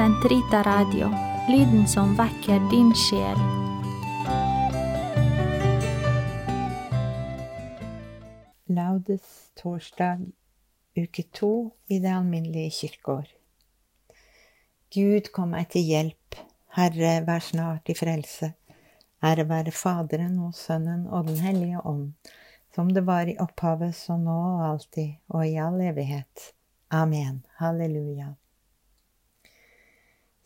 Sentrita Radio, lyden som vekker din sjel. Laudes torsdag, uke to i det alminnelige kirkeår. Gud, kom meg til hjelp. Herre, vær snart i frelse. Ære være Faderen og Sønnen og Den hellige ånd, som det var i opphavet, så nå og alltid og i all evighet. Amen. Halleluja.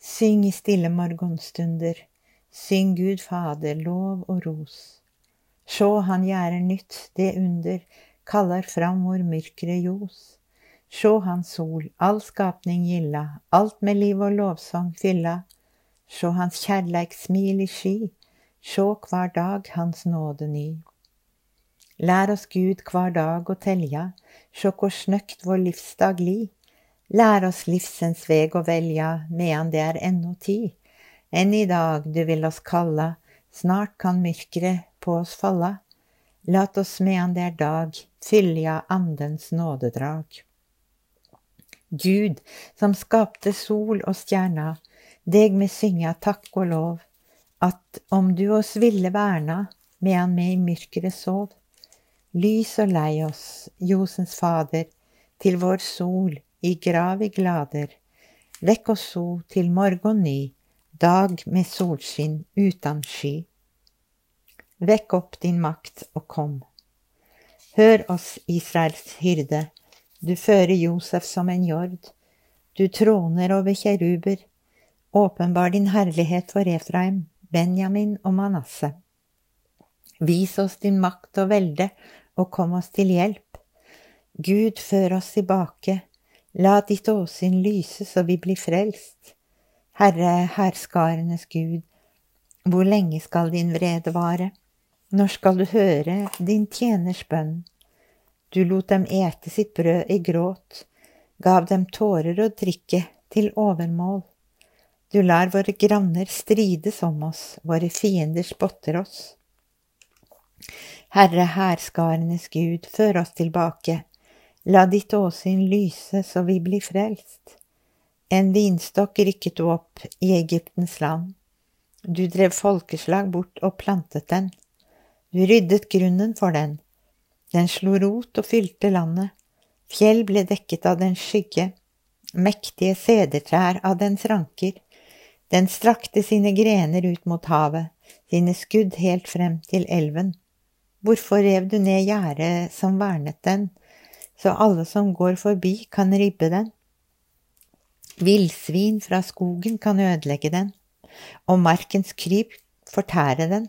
Syng i stille morgenstunder, syng Gud Fader lov og ros. Sjå, han gjære nytt, det under, kaller fram vår mørkere ljos. Sjå hans sol, all skapning gilla, alt med liv og lovsang fylla. Sjå hans kjærleik smil i sky, sjå hver dag hans nåde ny. Lær oss Gud hver dag å telja, sjå hvor snøkt vår livsdag li. Lær oss livsens veg å velja, medan det er ennå tid. Enn i dag du vil oss kalla, snart kan myrkret på oss falla. Lat oss medan det er dag, fylja Andens nådedrag. Gud, som skapte sol og stjerna, deg me synga takk og lov, at om du oss ville verna, medan me i myrkret sov. Lys og lei oss, Josens Fader, til vår sol, i grav i glader. Vekk oss so til morgen ny, dag med solskinn utan sky. Vekk opp din makt og kom. Hør oss, Israels hyrde, du fører Josef som en jord. Du troner over kjeruber, åpenbar din herlighet for Efraim, Benjamin og Manasseh. Vis oss din makt og velde, og kom oss til hjelp. Gud, før oss tilbake, La ditt åsyn lyse så vi blir frelst. Herre, herskarenes Gud, hvor lenge skal din vrede vare? Når skal du høre din tjeners bønn? Du lot dem ete sitt brød i gråt, gav dem tårer å drikke til overmål. Du lar våre granner strides om oss, våre fiender spotter oss. Herre, herskarenes Gud, før oss tilbake La ditt åsyn lyse så vi blir frelst. En vinstokk rykket du opp i Egyptens land. Du drev folkeslag bort og plantet den. Du ryddet grunnen for den. Den slo rot og fylte landet. Fjell ble dekket av dens skygge, mektige sedertrær av dens ranker. Den strakte sine grener ut mot havet, sine skudd helt frem til elven. Hvorfor rev du ned gjerdet som vernet den? Så alle som går forbi, kan ribbe den. Villsvin fra skogen kan ødelegge den, og markens kryp fortære den.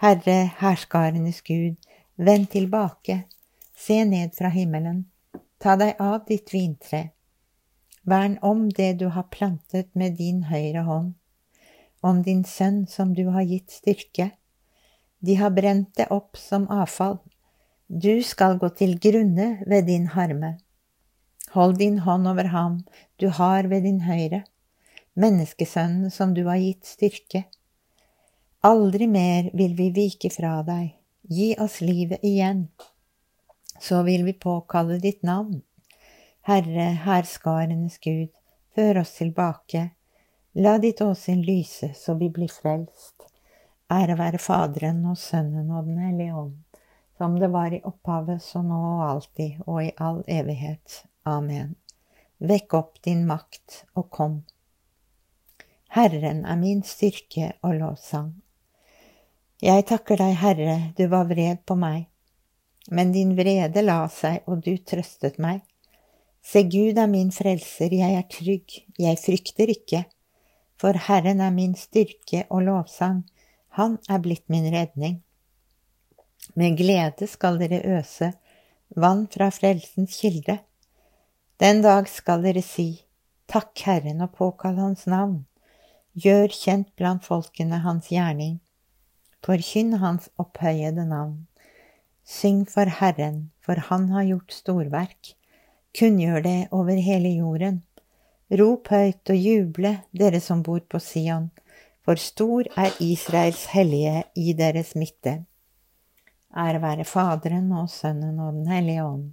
Herre, herskarenes Gud, vend tilbake, se ned fra himmelen, ta deg av ditt vintre. Vern om det du har plantet med din høyre hånd, om din sønn som du har gitt styrke. De har brent det opp som avfall, du skal gå til grunne ved din harme. Hold din hånd over ham du har ved din høyre, menneskesønnen som du har gitt styrke. Aldri mer vil vi vike fra deg, gi oss livet igjen. Så vil vi påkalle ditt navn. Herre, herskarenes Gud, før oss tilbake. La ditt åsyn lyse så vi blir frelst. Ære være Faderen og Sønnen og Den hellige ånd som det var i opphavet, så nå og alltid og i all evighet. Amen. Vekk opp din makt og kom. Herren er min styrke og lovsang. Jeg takker deg, Herre, du var vred på meg, men din vrede la seg, og du trøstet meg. Se, Gud er min frelser, jeg er trygg, jeg frykter ikke, for Herren er min styrke og lovsang, han er blitt min redning. Med glede skal dere øse vann fra frelsens kilde. Den dag skal dere si, Takk Herren og påkall Hans navn. Gjør kjent blant folkene Hans gjerning. Forkynn Hans opphøyede navn. Syng for Herren, for Han har gjort storverk. Kunngjør det over hele jorden. Rop høyt og juble, dere som bor på Sion, for stor er Israels hellige i deres midte. Ære være Faderen og Sønnen og Den hellige ånd,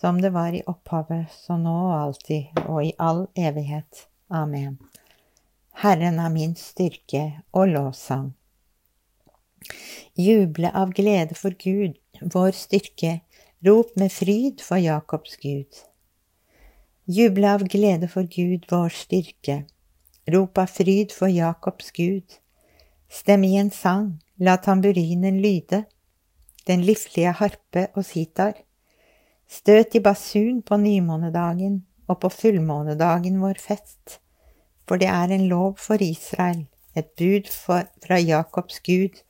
som det var i opphavet, så nå og alltid og i all evighet. Amen. Herren er min styrke og lovsang. Juble av glede for Gud, vår styrke, rop med fryd for Jakobs Gud. Juble av glede for Gud, vår styrke, rop av fryd for Jakobs Gud. Stem i en sang, la tamburinen lyde, den liflige harpe og sitar. Støt i basun på nymånedagen og på fullmånedagen vår fest, for det er en lov for Israel, et bud for, fra Jakobs Gud,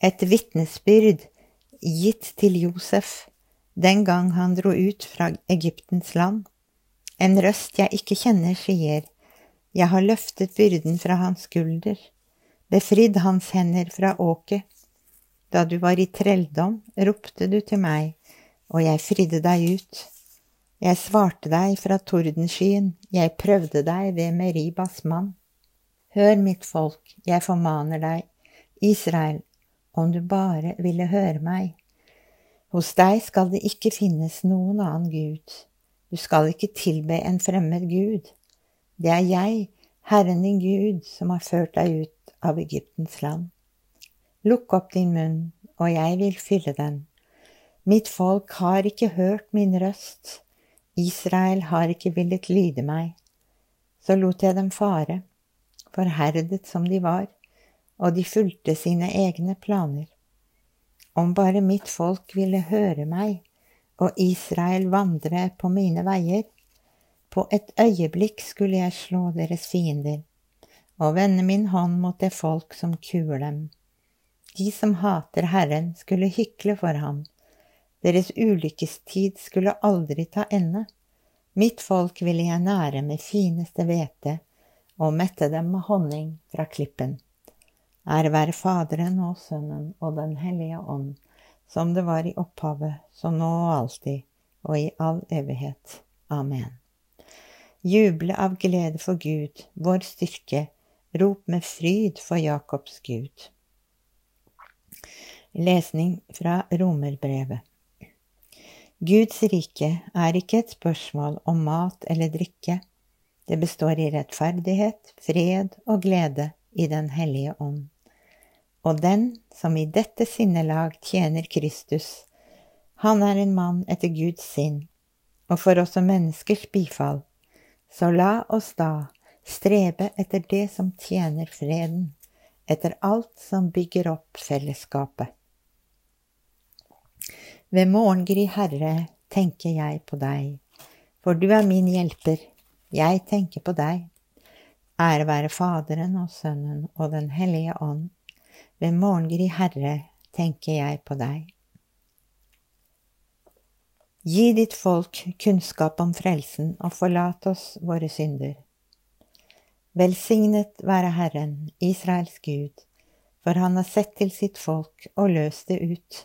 et vitnesbyrd gitt til Josef den gang han dro ut fra Egyptens land. En røst jeg ikke kjenner, sier, jeg har løftet byrden fra hans skulder, befridd hans hender fra åket. Da du var i trelldom, ropte du til meg, og jeg fridde deg ut. Jeg svarte deg fra tordenskyen, jeg prøvde deg ved Meribas mann. Hør, mitt folk, jeg formaner deg, Israel, om du bare ville høre meg. Hos deg skal det ikke finnes noen annen Gud. Du skal ikke tilbe en fremmed Gud. Det er jeg, Herren din Gud, som har ført deg ut av Egyptens land. Lukk opp din munn, og jeg vil fylle den. Mitt folk har ikke hørt min røst. Israel har ikke villet lyde meg. Så lot jeg dem fare, forherdet som de var og de fulgte sine egne planer. Om bare mitt folk ville høre meg og Israel vandre på mine veier, på et øyeblikk skulle jeg slå deres fiender og vende min hånd mot det folk som kuer dem. De som hater Herren, skulle hykle for ham. Deres ulykkestid skulle aldri ta ende. Mitt folk ville jeg nære med fineste hvete og mette dem med honning fra klippen. Ære være Faderen og Sønnen og Den hellige ånd, som det var i opphavet, så nå og alltid, og i all evighet. Amen. Juble av glede for Gud, vår styrke, rop med fryd for Jakobs Gud. Lesning fra Romerbrevet. Guds rike er ikke et spørsmål om mat eller drikke. Det består i rettferdighet, fred og glede i Den hellige ånd og den som i dette sinnelag tjener Kristus, han er en mann etter Guds sinn, og for som menneskers bifall, så la oss da strebe etter det som tjener freden, etter alt som bygger opp fellesskapet. Ved morgengry, Herre, tenker jeg på deg, for du er min hjelper, jeg tenker på deg. Ære være Faderen og Sønnen og Den hellige ånd ved morgengry, Herre, tenker jeg på deg. Gi ditt folk kunnskap om frelsen, og forlat oss våre synder. Velsignet være Herren, Israels Gud, for han har sett til sitt folk og løst det ut.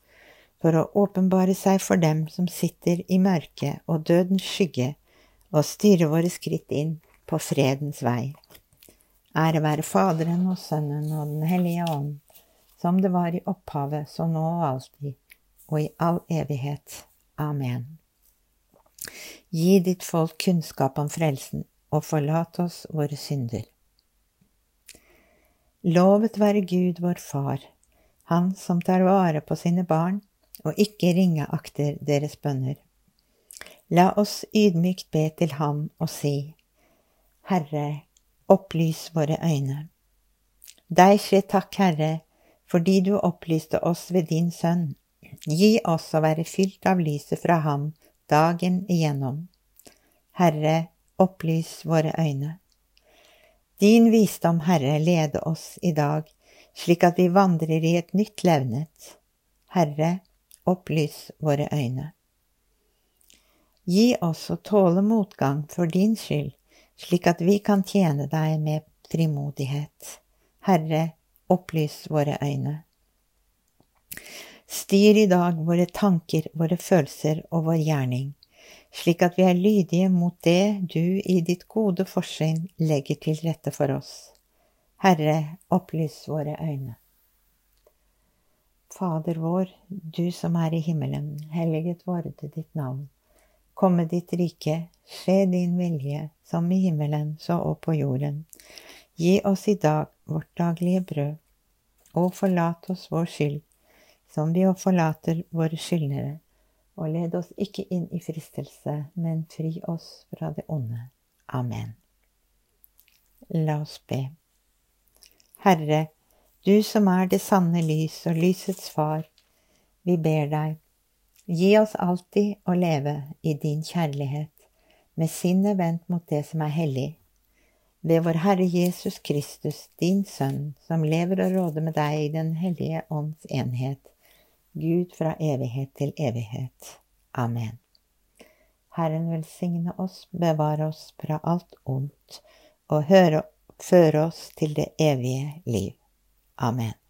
for å åpenbare seg for dem som sitter i mørket og dødens skygge, og styre våre skritt inn på fredens vei. Ære være Faderen og Sønnen og Den hellige ånd, som det var i opphavet, så nå og alltid, og i all evighet. Amen. Gi ditt folk kunnskap om frelsen, og forlat oss våre synder. Lovet være Gud vår Far, Han som tar vare på sine barn og ikke ringeakter deres bønner. La oss ydmykt be til Ham og si, Herre, opplys våre øyne Deg skje takk, Herre, fordi du opplyste oss ved din Sønn. Gi oss å være fylt av lyset fra ham dagen igjennom. Herre, opplys våre øyne. Din visdom, Herre, lede oss i dag, slik at vi vandrer i et nytt levnet. Herre, opplys våre øyne. Gi oss å tåle motgang for din skyld, slik at vi kan tjene deg med frimodighet. Herre, opplys våre øyne. Styr i dag våre tanker, våre følelser og vår gjerning, slik at vi er lydige mot det du i ditt gode forsyn legger til rette for oss. Herre, opplys våre øyne. Fader vår, du som er i himmelen, helliget vorde ditt navn. Komme ditt rike, skje din vilje, som i himmelen så og på jorden. Gi oss i dag vårt daglige brød, og forlat oss vår skyld, som vi òg forlater våre skyldnere. Og led oss ikke inn i fristelse, men fri oss fra det onde. Amen. La oss be. Herre, du som er det sanne lys og lysets far, vi ber deg, gi oss alltid å leve i din kjærlighet, med sinnet vendt mot det som er hellig. Ved vår Herre Jesus Kristus, din Sønn, som lever og råder med deg i Den hellige ånds enhet, Gud fra evighet til evighet. Amen. Herren velsigne oss, bevare oss fra alt ondt, og høre, føre oss til det evige liv. Amen.